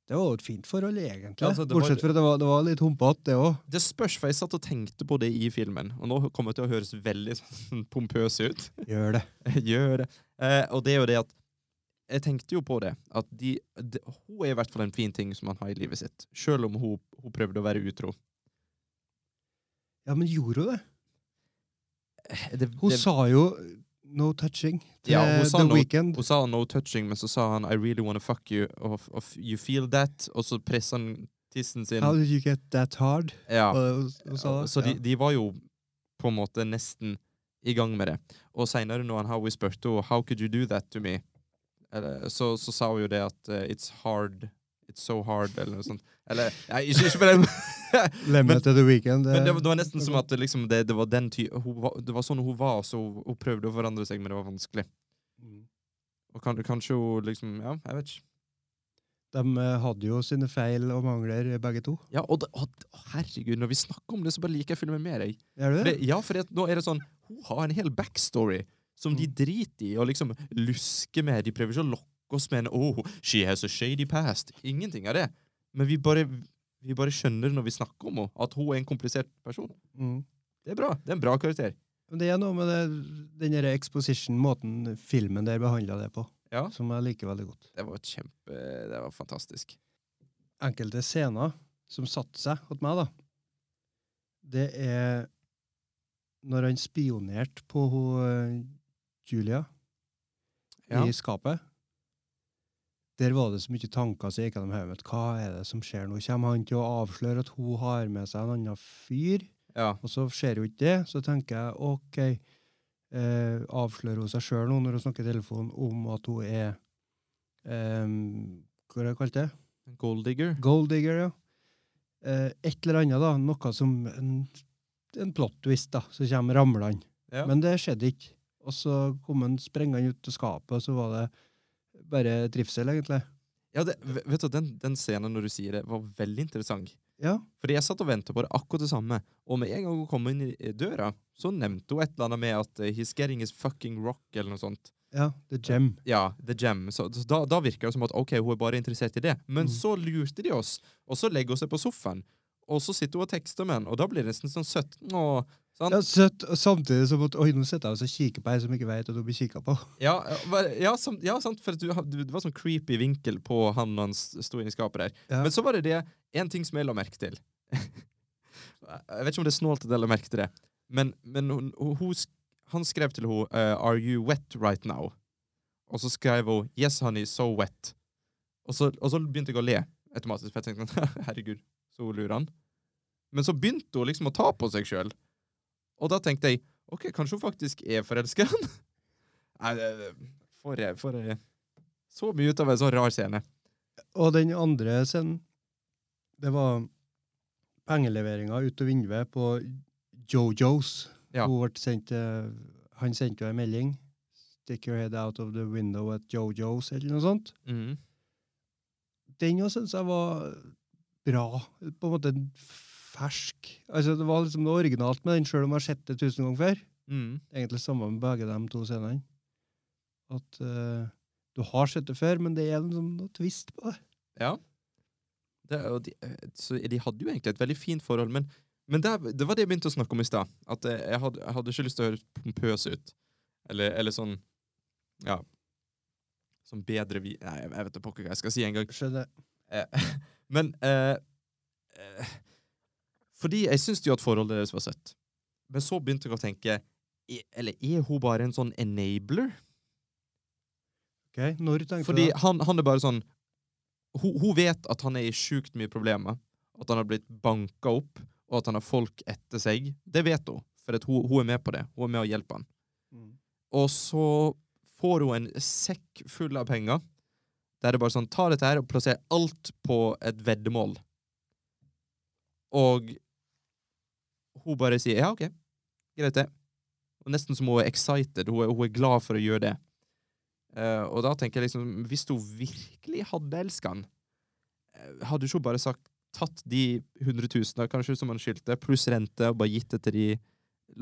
Det var jo et fint forhold, egentlig. Ja, altså, det Bortsett fra at det var, det var litt humpete, det òg. Det spørs, for jeg satt og tenkte på det i filmen, og nå kommer det til å høres veldig sånn pompøs ut. Gjør det. Gjør det. Eh, og det er jo det at Jeg tenkte jo på det, at de, de, hun er i hvert fall en fin ting som han har i livet sitt. Selv om hun, hun prøvde å være utro. Ja, men gjorde hun det? Det, Hun sa jo 'no touching' til Ja, The no- Weekend. hun sa 'no touching', men så sa han 'I really wanna fuck you', of, of you feel that, og så pressa han tissen sin. How did you get that hard? Ja. Og sa det. Så de, de var jo på en måte nesten i gang med det. Og seinere, når han Howie spurte henne 'How could you do that to me?', eller, så, så sa hun jo det at uh, 'It's hard'. It's so hard, eller noe sånt. Eller Nei, ikke, ikke på den Lemmet men- til The Weekend. Men det, var- det var nesten som at det, liksom, det, det var den ty hun var, Det var sånn hun var, så hun, hun prøvde å forandre seg, men det var vanskelig. Mm. Og kan, kanskje hun liksom Ja, jeg vet ikke. De eh, hadde jo sine feil og mangler, begge to. Ja, og, det, og herregud, når vi snakker om det, så bare liker jeg filmen mer, jeg. Er du For det? det, ja, for det, nå er det sånn Hun har en hel backstory som de Mm. driter i og liksom lusker med. De prøver ikke å lokke oss med en Oh, she has a shady past. Ingenting av det. Men vi bare, vi bare skjønner når vi snakker om henne, at hun er en komplisert person. Mm. Det er bra. Det er en bra karakter. Men Det er noe med det, den exposition, måten filmen der behandla det på, Ja. som jeg liker veldig godt. Det var kjempe Det var fantastisk. Enkelte scener som satte seg hos meg, da, det er når han spionerte på hun, eh, Julia Ja. i skapet. Der var det så mye tanker som gikk gjennom hodet mitt. Hva er det som skjer nå? Kommer han til å avsløre at hun har med seg en annen fyr? Ja. Og så skjer jo ikke det. Så tenker jeg OK, eh, avslører hun seg sjøl nå når hun snakker i telefonen om at hun er eh, Hva er det kalt det? Gold digger. Ja. Eh, et eller annet, da. Noe som en, en plot twist, da. Så kommer ramlende. Ja. Men det skjedde ikke. Og så kom han sprengende ut av skapet, og så var det bare trivsel, egentlig. Ja, det, vet du, den, den scenen når du sier det, var veldig interessant. Ja. Fordi jeg satt og ventet på det akkurat det samme, og med en gang hun kom inn i døra, så nevnte hun et eller annet med at eh, 'he's getting his fucking rock', eller noe sånt. Ja, The Gem. Ja, The Gem. Så, da, da virker det som at ok, hun er bare interessert i det. Men Mm. så lurte de oss, og så legger hun seg på sofaen, og så sitter hun og tekster med han, og da blir det nesten sånn søtt. Åh, sant? Ja, søtt, samtidig som at Oi, nå sitter jeg og så kikker på ei som ikke vet at hun blir kikka på. Ja, ja, bare- ja, sam- ja, sant, for du, du, det var sånn creepy vinkel på han og han s- sto inne i skapet der. Ja. Men så var det det, en ting som jeg la merke til. jeg vet ikke om det er snålt at jeg la merke til det, men, men hun, hun, han skrev til henne uh, 'Are you wet right now?' Og så skrev hun 'Yes, honey, so wet'. Og så, og så begynte jeg å le automatisk, for jeg tenkte sånn, herregud, så lurer han. Men så begynte hun liksom å ta på seg sjøl. Og da tenkte jeg ok, kanskje hun faktisk er forelska i han? Nei, for, jeg- Så mye ut av en sånn rar scene. Og den andre scenen, det var pengeleveringa ut av vinduet på Jojo's. Ja. Sendt, han sendte jo en melding. 'Stick your head out of the window at Jojo's', eller noe sånt. Mm. Den òg syns jeg var bra. På en måte fersk. Altså, det var liksom noe originalt med den, sjøl om jeg har sett det tusen ganger før. Mm. Egentlig samme med begge de to scenene. At uh, du har sett det før, men det er liksom noe twist på det. Ja. Det, og de, eh, så de hadde jo egentlig et veldig fint forhold, men, men det, det var det jeg begynte å snakke om i stad. At eh, jeg hadde, jeg hadde ikke lyst til å høres pompøs ut. Eller, eller sånn Ja. Sånn bedre vi... Nei, jeg vet da pokker hva jeg skal si engang. Skjønner. Eh, men eh, eh, Fordi jeg syntes jo at forholdet deres var søtt. Men så begynte jeg å tenke er- Eller er hun bare en sånn enabler? Ok, Når tenkte Fordi du det? han, han er bare sånn hun, hun vet at han er i sjukt mye problemer. At han har blitt banka opp, og at han har folk etter seg. Det vet hun, for hun, hun er med på det. Hun er med å hjelpe han. Mm. Og så får hun en sekk full av penger, der det bare sånn Ta dette her og plasser alt på et veddemål. Og hun bare sier ja, OK, greit det. Og nesten som hun er excited. Hun er, hun er glad for å gjøre det. Uh, og da tenker jeg liksom, hvis hun virkelig hadde elska han, eh, hadde hun ikke bare sagt tatt de 100 000 kanskje som han skyldte, pluss rente, og bare gitt det til de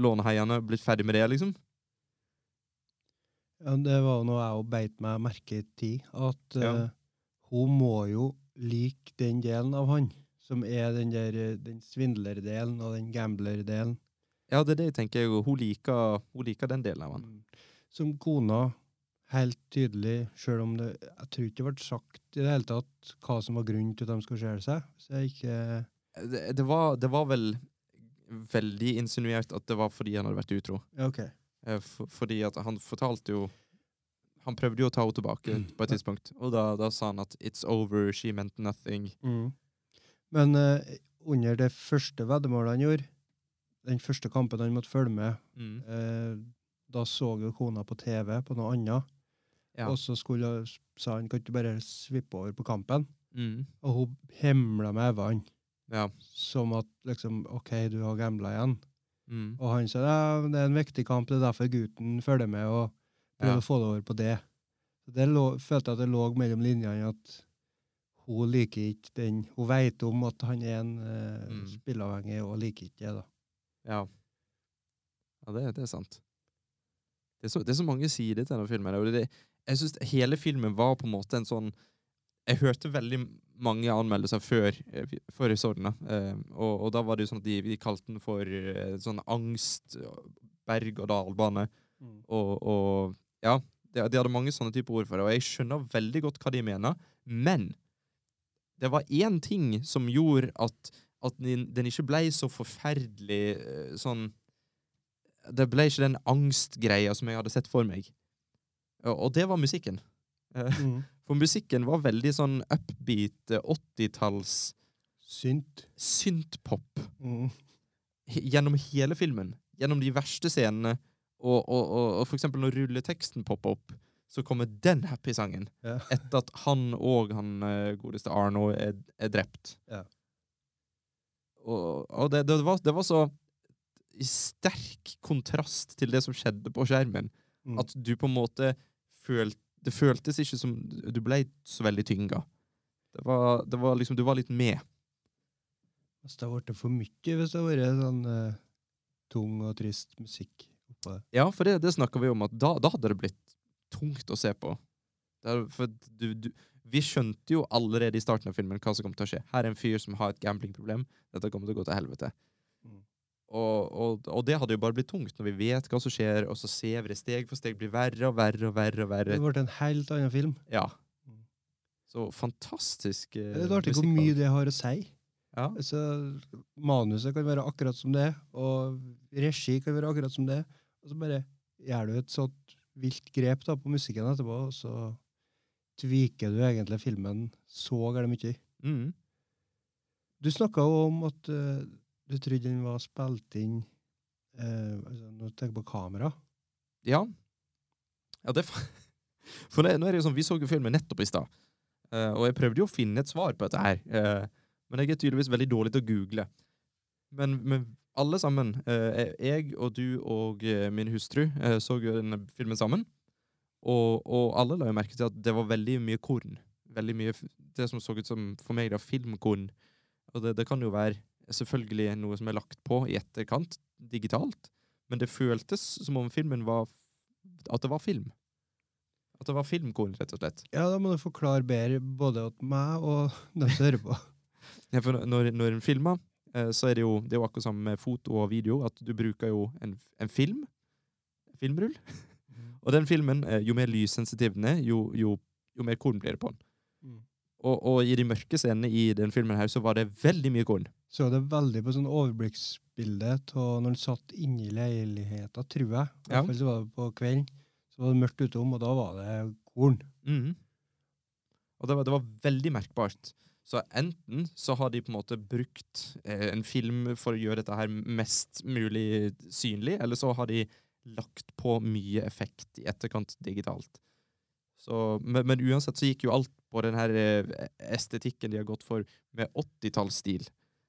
låneheierne, blitt ferdig med det, liksom? Ja, det var noe jeg òg beit meg merke i at Ja. eh, hun må jo like den delen av han, som er den der eh, den svindlerdelen og den gamblerdelen. Ja, det er det jeg tenker. Hun liker, hun liker den delen av han. Mm. Som kona helt tydelig, sjøl om det Jeg tror ikke det ble sagt i det hele tatt hva som var grunnen til at de skulle skjære seg. Så jeg ikke Det, det, var, det var vel veldig insinuert at det var fordi han hadde vært utro. Okay. OK. Eh, For, fordi at han fortalte jo Han prøvde jo å ta henne tilbake på et tidspunkt, og da, da sa han at 'it's over, she meant nothing'. Mm. Men uh, under det første veddemålet han gjorde, den første kampen han måtte følge med, Mm. uh, da så jo kona på TV på noe annet, Ja. og så skulle, sa han kan du bare svippe over på kampen? Mm. Og hun himla med øynene, Ja. som at liksom OK, du har gambla igjen. Mm. Og han sa ja, det er en viktig kamp, det er derfor gutten følger med og prøver Ja. å få det over på det. Så det lå, følte jeg at det lå mellom linjene at hun liker ikke den Hun vet om at han er en eh, Mm. spilleavhengig, og liker ikke det, da. Ja. Ja, det, det er sant. Det er, så, det er så mange sider til denne filmen. Det, jeg synes hele filmen var på en måte en sånn Jeg hørte veldig mange anmeldelser før, eh, før jeg så den. Eh, og, og da var det jo sånn at de, de kalte den for eh, sånn angst berg-og-dal-bane. Mm. Og, og ja, de, de hadde mange sånne typer ord for det, og jeg skjønner veldig godt hva de mener, men det var én ting som gjorde at, at den, den ikke ble så forferdelig eh, sånn Det ble ikke den angstgreia som jeg hadde sett for meg. Og, det var musikken. Eh, Mm. For musikken var veldig sånn upbeat, eh, 80-talls Synt. syntpop Mm. gjennom hele filmen. Gjennom de verste scenene. Og, og, og, og for eksempel når rulleteksten popper opp, så kommer den happy-sangen. Ja. Etter at han og han eh, godeste Arno er, er drept. Ja. Og, og det, det, var, det var så i sterk kontrast til det som skjedde på skjermen, Mm. at du på en måte følte Det føltes ikke som Du ble så veldig tynga. Det var, det var liksom Du var litt med. Hvis det hadde blitt for mye, hvis det hadde vært sånn uh, tung og trist musikk oppå det. Ja, for det, det snakka vi om, at da, da hadde det blitt tungt å se på. Det er, for du, du, vi skjønte jo allerede i starten av filmen hva som kom til å skje. Her er en fyr som har et gamblingproblem. Dette kommer til å gå til helvete. Mm. Og, og, og det hadde jo bare blitt tungt når vi vet hva som skjer, og så ser vi det steg for steg blir verre og verre og verre. og verre. Det ble en helt annen film. Ja. Mm. Så fantastisk eh, Det er artig hvor mye det har å si. Ja. Altså, manuset kan være akkurat som det, og regi kan være akkurat som det. Og så bare gjør du et sånt vilt grep da, på musikken etterpå, og så tviker du egentlig filmen så gærent mye. Mm. Du snakka jo om at uh, du trodde den var spilt inn uh, altså, du tenker på kamera. Ja. ja det, for det, nå er det jo sånn, Vi så jo filmen nettopp i stad, uh, og jeg prøvde jo å finne et svar på dette her. men jeg er tydeligvis veldig dårlig til å google. Men, men alle sammen, eh, jeg og du og eh, min hustru, eh, så jo denne filmen sammen. Og, og alle la jo merke til at det var veldig mye korn. Veldig mye Det som så ut som for meg da, filmkorn. Og det, det kan jo være selvfølgelig noe som er lagt på i etterkant, digitalt. Men det føltes som om filmen var At det var film. At det var filmkorn, rett og slett. Ja, da må du forklare bedre både til meg og dem som hører på. Ja, for når, når en filmer, så er det jo det er jo akkurat som med foto og video, at du bruker jo en, en film, filmrull, og den filmen, eh, jo mer lyssensitiv den er, jo, jo, jo mer korn blir det på den. Mm. Og, og i de mørke scenene i den filmen her, så var det veldig mye korn. Så det veldig på sånn overblikksbilde av når han satt inne i leiligheta, tror jeg. I hvert fall så var det på kvelden. Så var det mørkt utom, og da var det korn. Mm. Og det var, det var veldig merkbart. Så enten så har de på en måte brukt eh, en film for å gjøre dette her mest mulig synlig, eller så har de lagt på mye effekt i etterkant digitalt. Så, men, men uansett så gikk jo alt på den her eh, estetikken de har gått for med 80-tallsstil.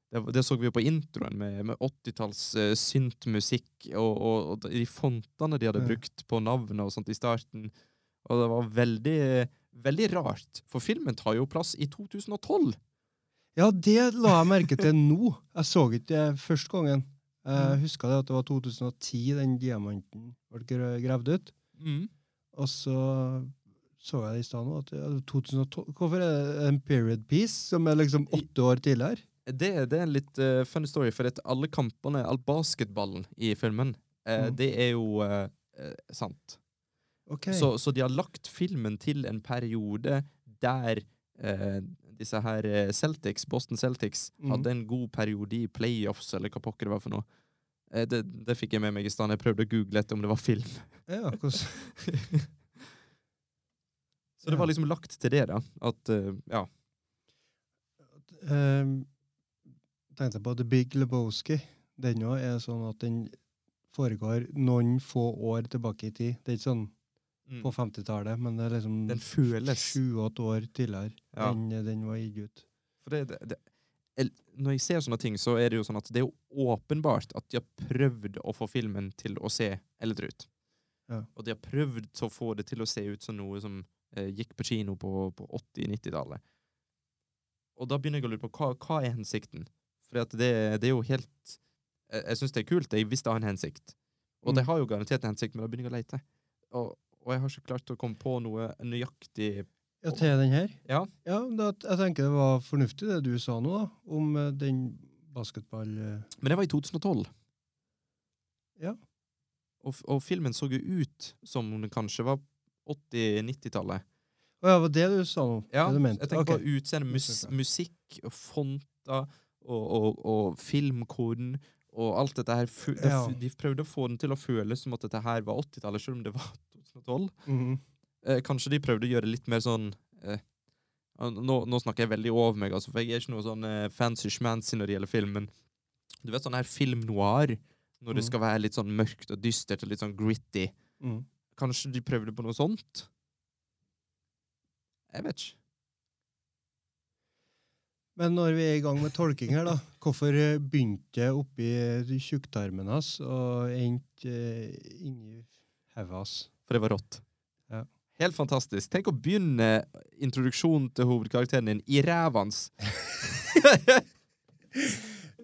Det, det så vi jo på introen, med, med 80-talls eh, syntmusikk og, og, og de fontene de hadde brukt på navnet og sånt i starten. Og det var veldig, veldig rart, for filmen tar jo plass i 2012. Ja, det la jeg merke til nå. Jeg så ikke det første gangen. Jeg Mm. huska det at det var 2010 den diamanten ble gra- gravd ut. Og så så jeg det i stad nå. At er 2012. Hvorfor er det en period piece som er liksom åtte år tidligere? Det, det er en litt uh, funny story, for at alle kampene, all basketballen i filmen, uh, Mm. det er jo eh, sant. Ok. Så, så de har lagt filmen til en periode der eh, disse her eh, Celtics, Boston Celtics, mm. hadde en god periode i playoffs, eller hva pokker det var for noe. Eh, det, det fikk jeg med meg i stand. Jeg prøvde å google etter om det var film. Ja, Så det var liksom lagt til det, da. At uh, ja. um, tenkte på The Big Lebowski. Den òg er sånn at den foregår noen få år tilbake i tid. Det er ikke sånn Mm. på 50-tallet, men det er liksom Den føles. sju-åtte år tidligere Ja. enn den var gitt ut. For det, det, det, når jeg ser sånne ting, så er det jo sånn at det er jo åpenbart at de har prøvd å få filmen til å se eldre ut. Ja. Og de har prøvd å få det til å se ut som noe som eh, gikk på kino på, på 80-90-tallet. Og da begynner jeg å lure på hva, hva er hensikten? For det, det er jo helt Jeg, jeg syns det er kult, jeg, hvis det har en hensikt. Og det Mm. har jo garantert en hensikt, men da begynner jeg å lete. Og, og jeg har ikke klart å komme på noe nøyaktig Ja, til den her? Ja. Ja, da, jeg tenker det var fornuftig det du sa nå, da, om eh, den basketball... eh, Men det var i 2012. Ja. Og, og filmen så jo ut som om den kanskje var 80-90-tallet. Å ja, var det du sa nå? Ja, det du mente? jeg tenker okay. på utseende, mus musikk, fonter og, og, og filmkoden og alt dette her. De prøvde å få den til å føles som at dette her var 80-tallet, selv om det var 2012. Mhm. Eh, kanskje de prøvde å gjøre litt mer sånn eh, nå, nå snakker jeg veldig over meg, altså, for jeg er ikke noe sånn eh, fancy schmancy når det gjelder film, men du vet sånn her film noir, når det Mhm. skal være litt sånn mørkt og dystert og litt sånn gritty. Mm. Kanskje de prøvde på noe sånt? Jeg vet ikke. Men når vi er i gang med tolking her, da, hvorfor eh, begynte det oppi tjukktarmen hans og endte eh, inni hodet hans? For det var rått. Ja. Helt fantastisk. Tenk å begynne introduksjonen til hovedkarakteren din i ræva hans.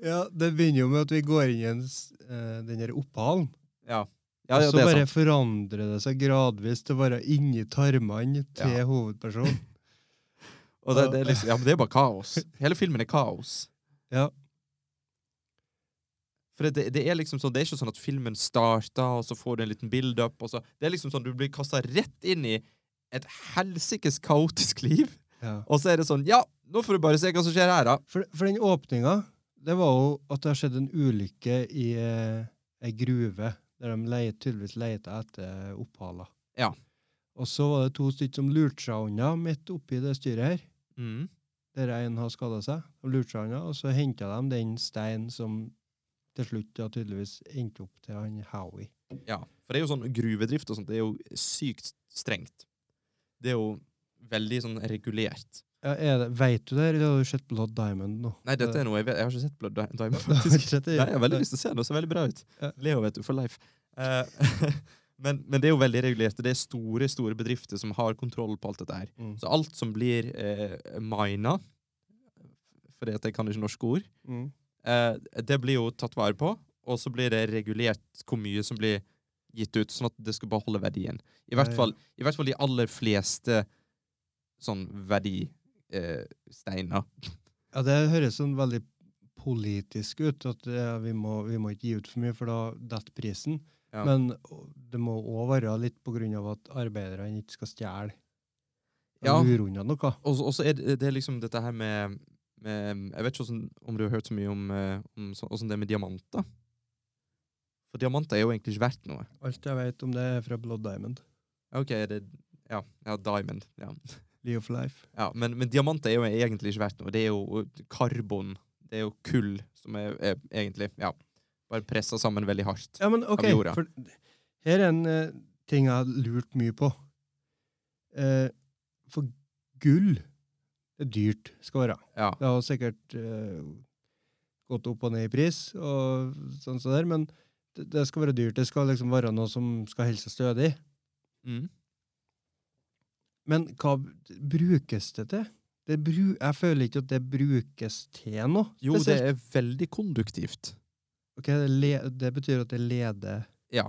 Ja, det begynner jo med at vi går inn i en, eh, den der opphalen. Ja. Ja, ja, og så bare sant. forandrer det seg gradvis til å være inni tarmene til hovedpersonen. Det, det liksom, ja, men det er bare kaos. Hele filmen er kaos. Ja. For det, det er liksom sånn, det er ikke sånn at filmen starter, og så får du en liten build-up, og så Det er liksom sånn, du blir kasta rett inn i et helsikes kaotisk liv, Ja. og så er det sånn Ja, nå får du bare se hva som skjer her, da. For, for den åpninga, det var jo at det har skjedd en ulykke i eh, ei gruve, der de leie, tydeligvis leita etter opphaler. Ja. Og så var det to stykker som lurte seg unna midt oppi det styret her, Mm. der en har skada seg. De lurte seg unna, og så henta de den steinen som til slutt ja, tydeligvis endte opp til han Howie. Ja, for det er jo sånn gruvedrift og sånt, det er jo sykt strengt. Det er jo veldig sånn regulert. Ja, er det, vet du det, eller har du sett Blood Diamond nå? Nei, dette er noe jeg vet, jeg har ikke sett Blood Diamond, faktisk. Nei, jeg har veldig lyst til å se den, det ser veldig bra ut. Ja. Leo, vet du, for life. Eh, men, men det er jo veldig regulert, det er store, store bedrifter som har kontroll på alt dette her. Mm. Så alt som blir eh, mina, fordi at jeg kan ikke norske ord, Mm. Eh, det blir jo tatt vare på, og så blir det regulert hvor mye som blir gitt ut, sånn at det skal beholde verdien. I hvert fall, i hvert fall de aller fleste sånn verdisteiner. Ja, det høres sånn veldig politisk ut, at eh, vi, må, vi må ikke gi ut for mye, for da detter prisen. Ja. Men det må òg være litt på grunn av at arbeiderne ikke skal stjele. Ja. Noe. Og så er det, det er liksom dette her med, med Jeg vet ikke om du har hørt så mye om, eh, om så, hvordan det er med diamanter. For diamanter er jo egentlig ikke verdt noe. Alt jeg vet om det, er fra Blood Diamond. Ok, det Ja, ja Diamond. Ja. Lee of Life. Ja, men, men diamanter er jo egentlig ikke verdt noe. Det er jo karbon. Det er jo kull som er, er egentlig Ja, bare pressa sammen veldig hardt. Ja, men okay, Av jorda. for her er en uh, ting jeg har lurt mye på. Uh, for gull det er dyrt, skal være. Ja. Det har sikkert eh, gått opp og ned i pris, og sånn så der, men det, det skal være dyrt. Det skal liksom være noe som skal holde seg stødig. Mm. Men hva brukes det til? Det bru jeg føler ikke at det brukes til noe. Jo, det er veldig konduktivt. Ok, det, det betyr at det leder Ja.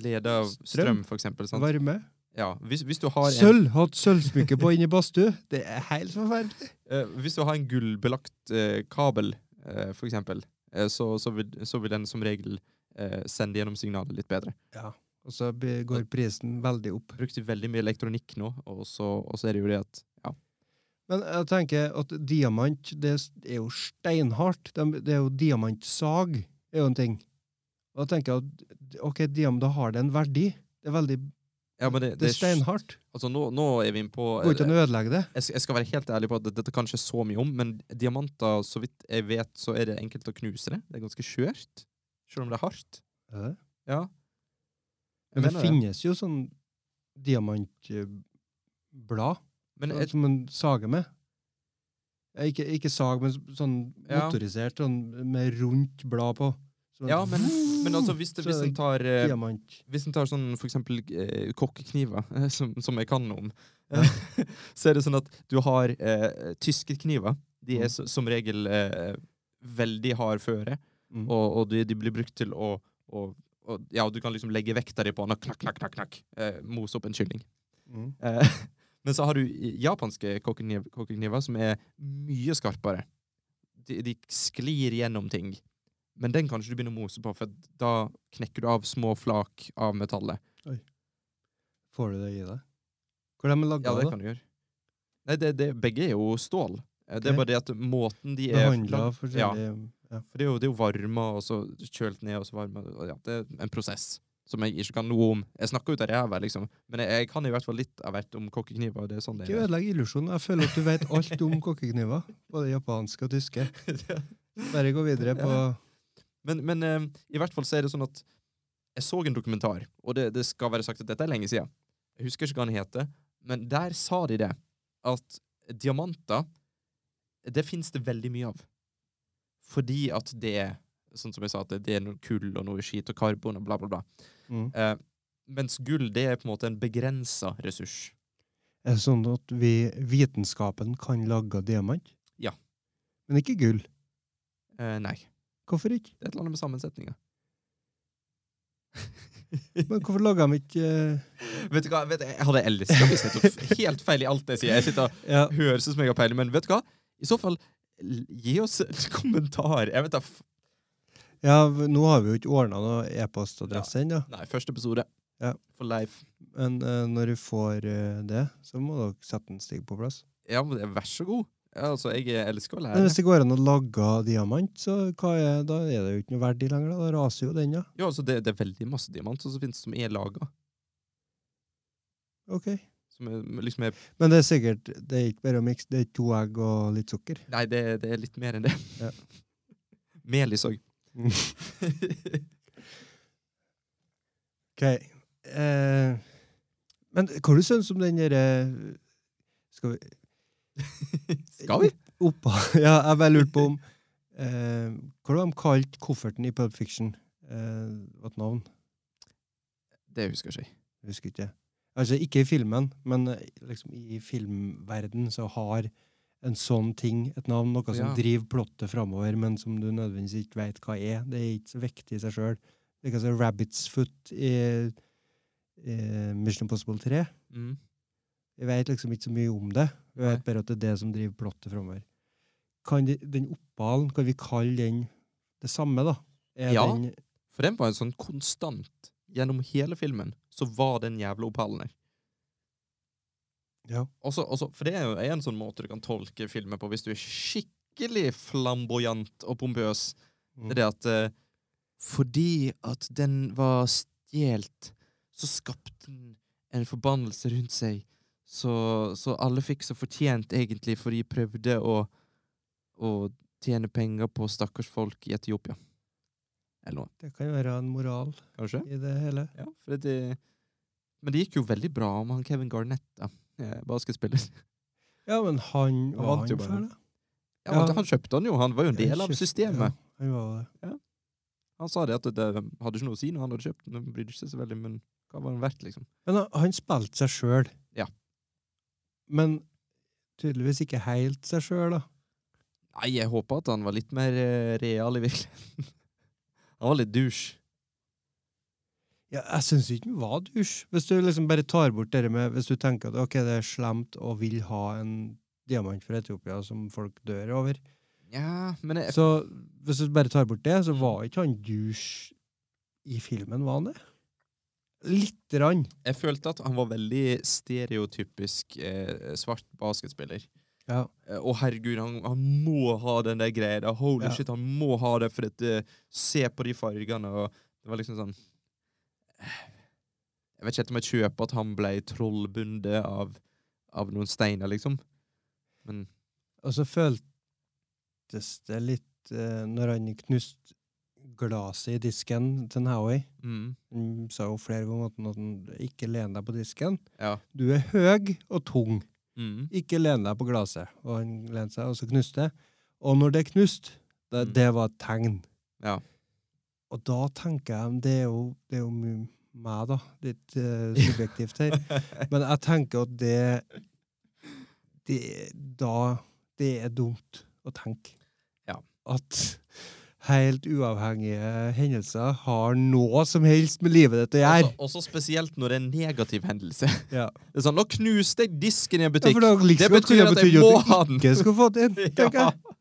Leder Strøm? strøm, for eksempel. Sant? varme. Ja. Hvis, hvis du har en Sølv! Hatt sølvsmykke på inni badstue. Det er helt forferdelig. Eh, hvis du har en gullbelagt eh, kabel, eh, for eksempel, eh, så, så, vil, så vil den som regel eh, sende gjennom signalet litt bedre. Ja. Og så går prisen veldig opp. Brukte veldig mye elektronikk nå, og så, og så er det jo det at ja. Men jeg tenker at diamant, det er jo steinhardt. Det er jo diamantsag, er jo en ting. Og da tenker jeg at ok, diamant, da har det en verdi. Det er veldig ja men det, Det er steinhardt. Altså, nå, nå er vi inne på Går ikke an å ødelegge det. jeg, jeg skal være helt ærlig på at dette kan ikke så mye om, men diamanter, så vidt jeg vet, så er det enkelt å knuse det. Det er ganske skjørt, selv om det er hardt. Er det? Ja. Men det finnes jo sånn diamantblad Men sånn jeg, som en sager med. Ikke, ikke sag, men sånn Ja. motorisert, sånn med rundt blad på. Sånn ja, men, men altså, hvis, det, Så hvis en tar eh, Hvis en tar sånn for eksempel eh, kokkekniver, eh, som, som jeg kan om, Ja. så er det sånn at du har eh, tyske kniver. De er Mm. som regel eh, veldig hard føre, Mm. og, og de, de blir brukt til å, å, å Ja, du kan liksom legge vekta di på den og knakk, knakk, knakk, knakk, eh, mose opp en kylling. Mm. Eh, men så har du japanske kokkekniver, kokkekniver som er mye skarpere. De, de sklir gjennom ting Men den kan ikke du begynne å mose på, for da knekker du av små flak av metallet. Oi. Får du det i deg? Hvor de er laga, Ja, det da? kan du gjøre. Nei, det, det, begge er jo stål. Okay. Det er bare det at måten de er Behandla forskjellig Ja, ja. for det er jo, det er jo varma, og så kjølt ned, og så varma Ja, det er en prosess som jeg ikke kan noe om. Jeg snakker ut av ræva, liksom, men jeg, jeg kan i hvert fall litt av hvert om kokkekniver. det er sånn det Ikke ødelegg illusjonen. Jeg føler at du vet alt om kokkekniver. Både japanske og tyske. Bare gå videre på Ja. Men, men eh, i hvert fall så er det sånn at jeg så en dokumentar, og det, det skal være sagt at dette er lenge siden. Jeg husker ikke hva den heter, men der sa de det. At diamanter, det finnes det veldig mye av. Fordi at det er Sånn som jeg sa, at det, det er noe kull og noe skit og karbon og bla, bla, bla. mm. Eh, mens gull, det er på en måte en begrensa ressurs. Er det sånn at vi, vitenskapen kan lage diamant? Ja. Men ikke gull. Eh, nei. Hvorfor ikke? Det er et eller annet med sammensetninga. Men hvorfor lager de ikke uh... Vet du hva, vet du, Jeg hadde elska hvis jeg tok helt feil i alt jeg sier. Jeg sitter og Ja, høres ut som jeg har peiling, men vet du hva? I så fall, gi oss en kommentar. Jeg vet da ja nå har vi jo ikke ordna noe e-postadresse ennå. Nei, første episode. Ja. For life. Men uh, når du får uh, det, så må dere sette en stig på plass. Ja, men vær så god. Ja, altså, jeg elsker å Men hvis det går an å lage diamant, så er, da er det jo ikke noe verdi lenger. Da, da raser jo den, ja. Ja, altså, det, det er veldig masse diamant som finnes som er laga. Ok. Er, liksom er Men det er sikkert det er ikke bare å mikse, det er to egg og litt sukker. Nei, det, det er litt mer enn det. Ja. Melis òg. Ok. Eh, men hva du syns om den derre Skal vi Skal vi? Oppa, ja, jeg bare lurte på om eh, Hva det de kalt kofferten i Pulp Fiction? Eh, hva et navn? Det husker jeg ikke. Husker ikke. Altså, ikke i filmen, men eh, liksom i filmverden så har en sånn ting et navn, noe som Ja. driver plottet framover, men som du nødvendigvis ikke vet hva er. Det er ikke så viktig i seg sjøl. Det er altså Rabbit's Foot i, i Mission Impossible 3. Mm. Jeg vet liksom ikke så mye om det. Jeg vet bare at det er det som driver plottet framover. Kan de, den oppalen, kan vi kalle den det samme, da? Er Ja. Den, For den var en sånn konstant gjennom hele filmen. Så var den jævla opalen der. ja. Også, også, for det er jo en sånn måte du kan tolke filmer på hvis du er skikkelig flamboyant og pompøs. Det er det at uh, fordi at den var stjelt, så skapte den en forbannelse rundt seg. Så, så alle fikk så fortjent, egentlig, for de prøvde å, å tjene penger på stakkars folk i Etiopia. Eller noe, Det kan jo være en moral kanskje? i det hele. Ja, det, men det gikk jo veldig bra om han Kevin Garnett, da. eh, Basketspiller. Ja, men han var vant han fæl, da? Ja, Ja. Han, kjøpte han jo, han var jo en del av systemet. Ja, han var det. Han sa det at det, hadde ikke noe å si når han hadde kjøpt den. Han brydde seg så veldig, men hva var den verdt, liksom? Men han, han spilte seg sjøl. Ja. Men tydeligvis ikke helt seg sjøl, da. Nei, jeg håpa at han var litt mer eh, real i virkeligheten. han var litt douche. Ja, jeg syns ikke han var dusj. Hvis du liksom bare tar bort det med Hvis du tenker at ok, det er slemt og vil ha en diamant fra Etiopia som folk dør over, Ja, men jeg, så hvis du bare tar bort det, så var ikke han dusj i filmen, var han det? Lite grann. jeg følte at han var veldig stereotypisk eh, svart basketspiller. Ja. Eh, Å, herregud, han, han må ha den der greia der. Holy Ja. shit, han må ha det, for at, eh, se på de fargene. Og det var liksom sånn Jeg vet ikke om jeg kjøper at han ble trollbundet av, av noen steiner, liksom. Men Og så føltes det litt eh, Når han knuste glasset i disken til Howie mm, Han sa jo flere ganger at han- ikke len deg på disken. ja. Du er høy og tung. Mm. Ikke len deg på glasset. Og han lente seg, og så knuste det. Og når det knuste, det, Mm. det var et tegn. Ja. Og da tenker jeg Det er jo, det er jo meg, da. Litt uh, subjektivt her. Men jeg tenker at det, det Da Det er dumt å tenke. Ja. At helt uavhengige hendelser har noe som helst med livet ditt å gjøre. Også, også spesielt når det er en negativ hendelse. Ja. Det er sånn, Nå knuste jeg disken i en butikk! Ja, liksom Det betyr at jeg må ha den. ikke skal få den, tenker Ja. jeg.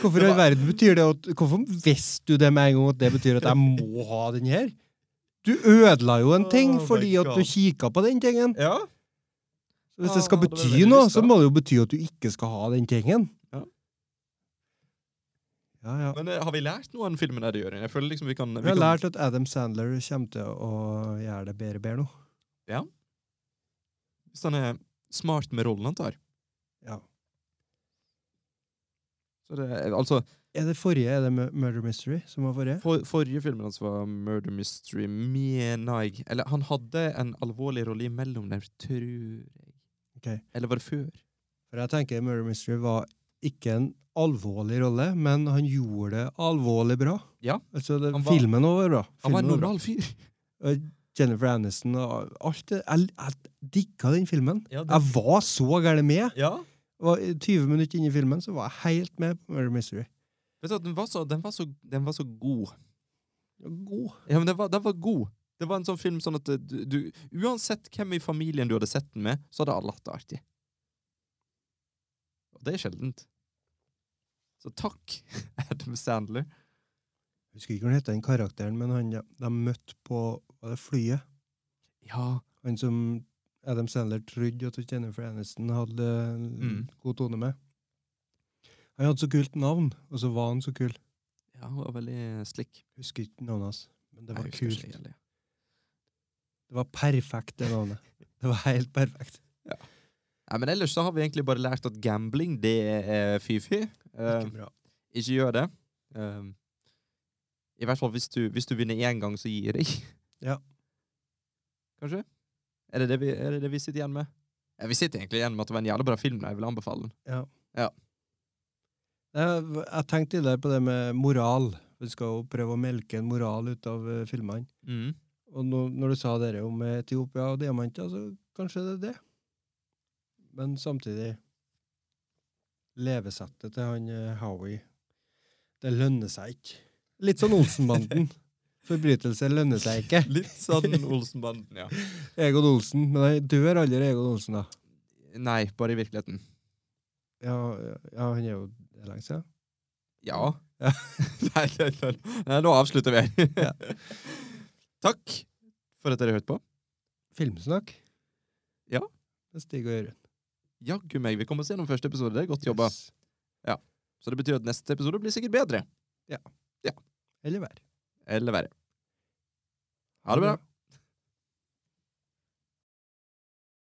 Hvorfor i verden betyr det at Hvorfor visste du det med en gang at det betyr at jeg må ha den her? Du ødela jo en ting Oh fordi at du kikka på den tingen. Ja. Så Hvis det Ah, skal det bety noe, så må det jo bety at du ikke skal ha den tingen. Ja. Ja. Men eh, har vi lært noe av den filmen der, Jørgen? Jeg føler liksom vi kan, Vi vi har kan lært at Adam Sandler kommer til å gjøre det bedre bedre nå. Ja. Hvis han er smart med rollen han tar. Ja. Så det, altså, Er det forrige er det Murder Mystery som var forrige? for, forrige filmen hans var Murder Mystery, mener jeg. Eller han hadde en alvorlig rolle imellom der, tror jeg. Okay. Eller var det før? For jeg tenker Murder Mystery var ikke en alvorlig rolle, men han gjorde det alvorlig bra. Ja. Altså, det, var- filmen var bra. Han var en normal fyr. Jennifer Aniston og alt det. Jeg, jeg digga den filmen. Ja, det- Jeg var så gæren med. Ja. Var 20 minutter inn i filmen så var jeg helt med på Murder Mystery. Vet du, den var så, den var så, den var så god. God. Ja, men den var, den var god. Det var en sånn film sånn at du, du Uansett hvem i familien du hadde sett den med, så hadde alle hatt det artig. Og det er sjeldent. Så takk, Adam Sandler. Jeg husker ikke hva han het, den karakteren, men han ja, de møtte på var det flyet. Ja. Han som Adam Sandler trodde at Jennifer Aniston hadde Mm. god tone med. Han hadde så kult navn, og så var han så kul. ja, hun var veldig slik. Husker ikke navnet hans, men det var husker kult. ikke. Det var perfekt, det navnet. Det var helt perfekt. Nei, men ellers så har vi egentlig bare lært at gambling, det er fy-fy. Uh, Ikke bra. ikke gjør det. Uh, I hvert fall hvis du, hvis du vinner én gang, så gir jeg. Ja. Kanskje? Er det det, vi, er det det vi sitter igjen med? Ja, vi sitter egentlig igjen med at det var en jævla bra film. Jeg vil anbefale den. Ja. Ja. Jeg, jeg tenkte litt på det med moral. Vi skal jo prøve å melke en moral ut av eh, filmene. Mm. Og no, når du sa dere om Etiopia og diamanter, så kanskje det er det. Men samtidig Levesettet til han eh, Howie Det lønner seg ikke. Litt sånn Olsenbanden. Forbrytelse lønner seg ikke. Litt sånn Olsenbanden, ja. Egon Olsen. Men dør aldri, Egon Olsen, da. Nei, bare i virkeligheten. Ja, ja han er jo det er lenge siden. Ja. Ja. nei, nei, nei, nei, nå avslutter vi. Ja. Takk for at dere hørte på. Filmsnakk. Ja. Det er Stig og Jørund. Jaggu meg, vi kommer oss gjennom første episode. Det er godt jobba. Yes. Så det betyr at neste episode blir sikkert bedre. Ja. ja. Eller vær. Eller verre. Ha det bra.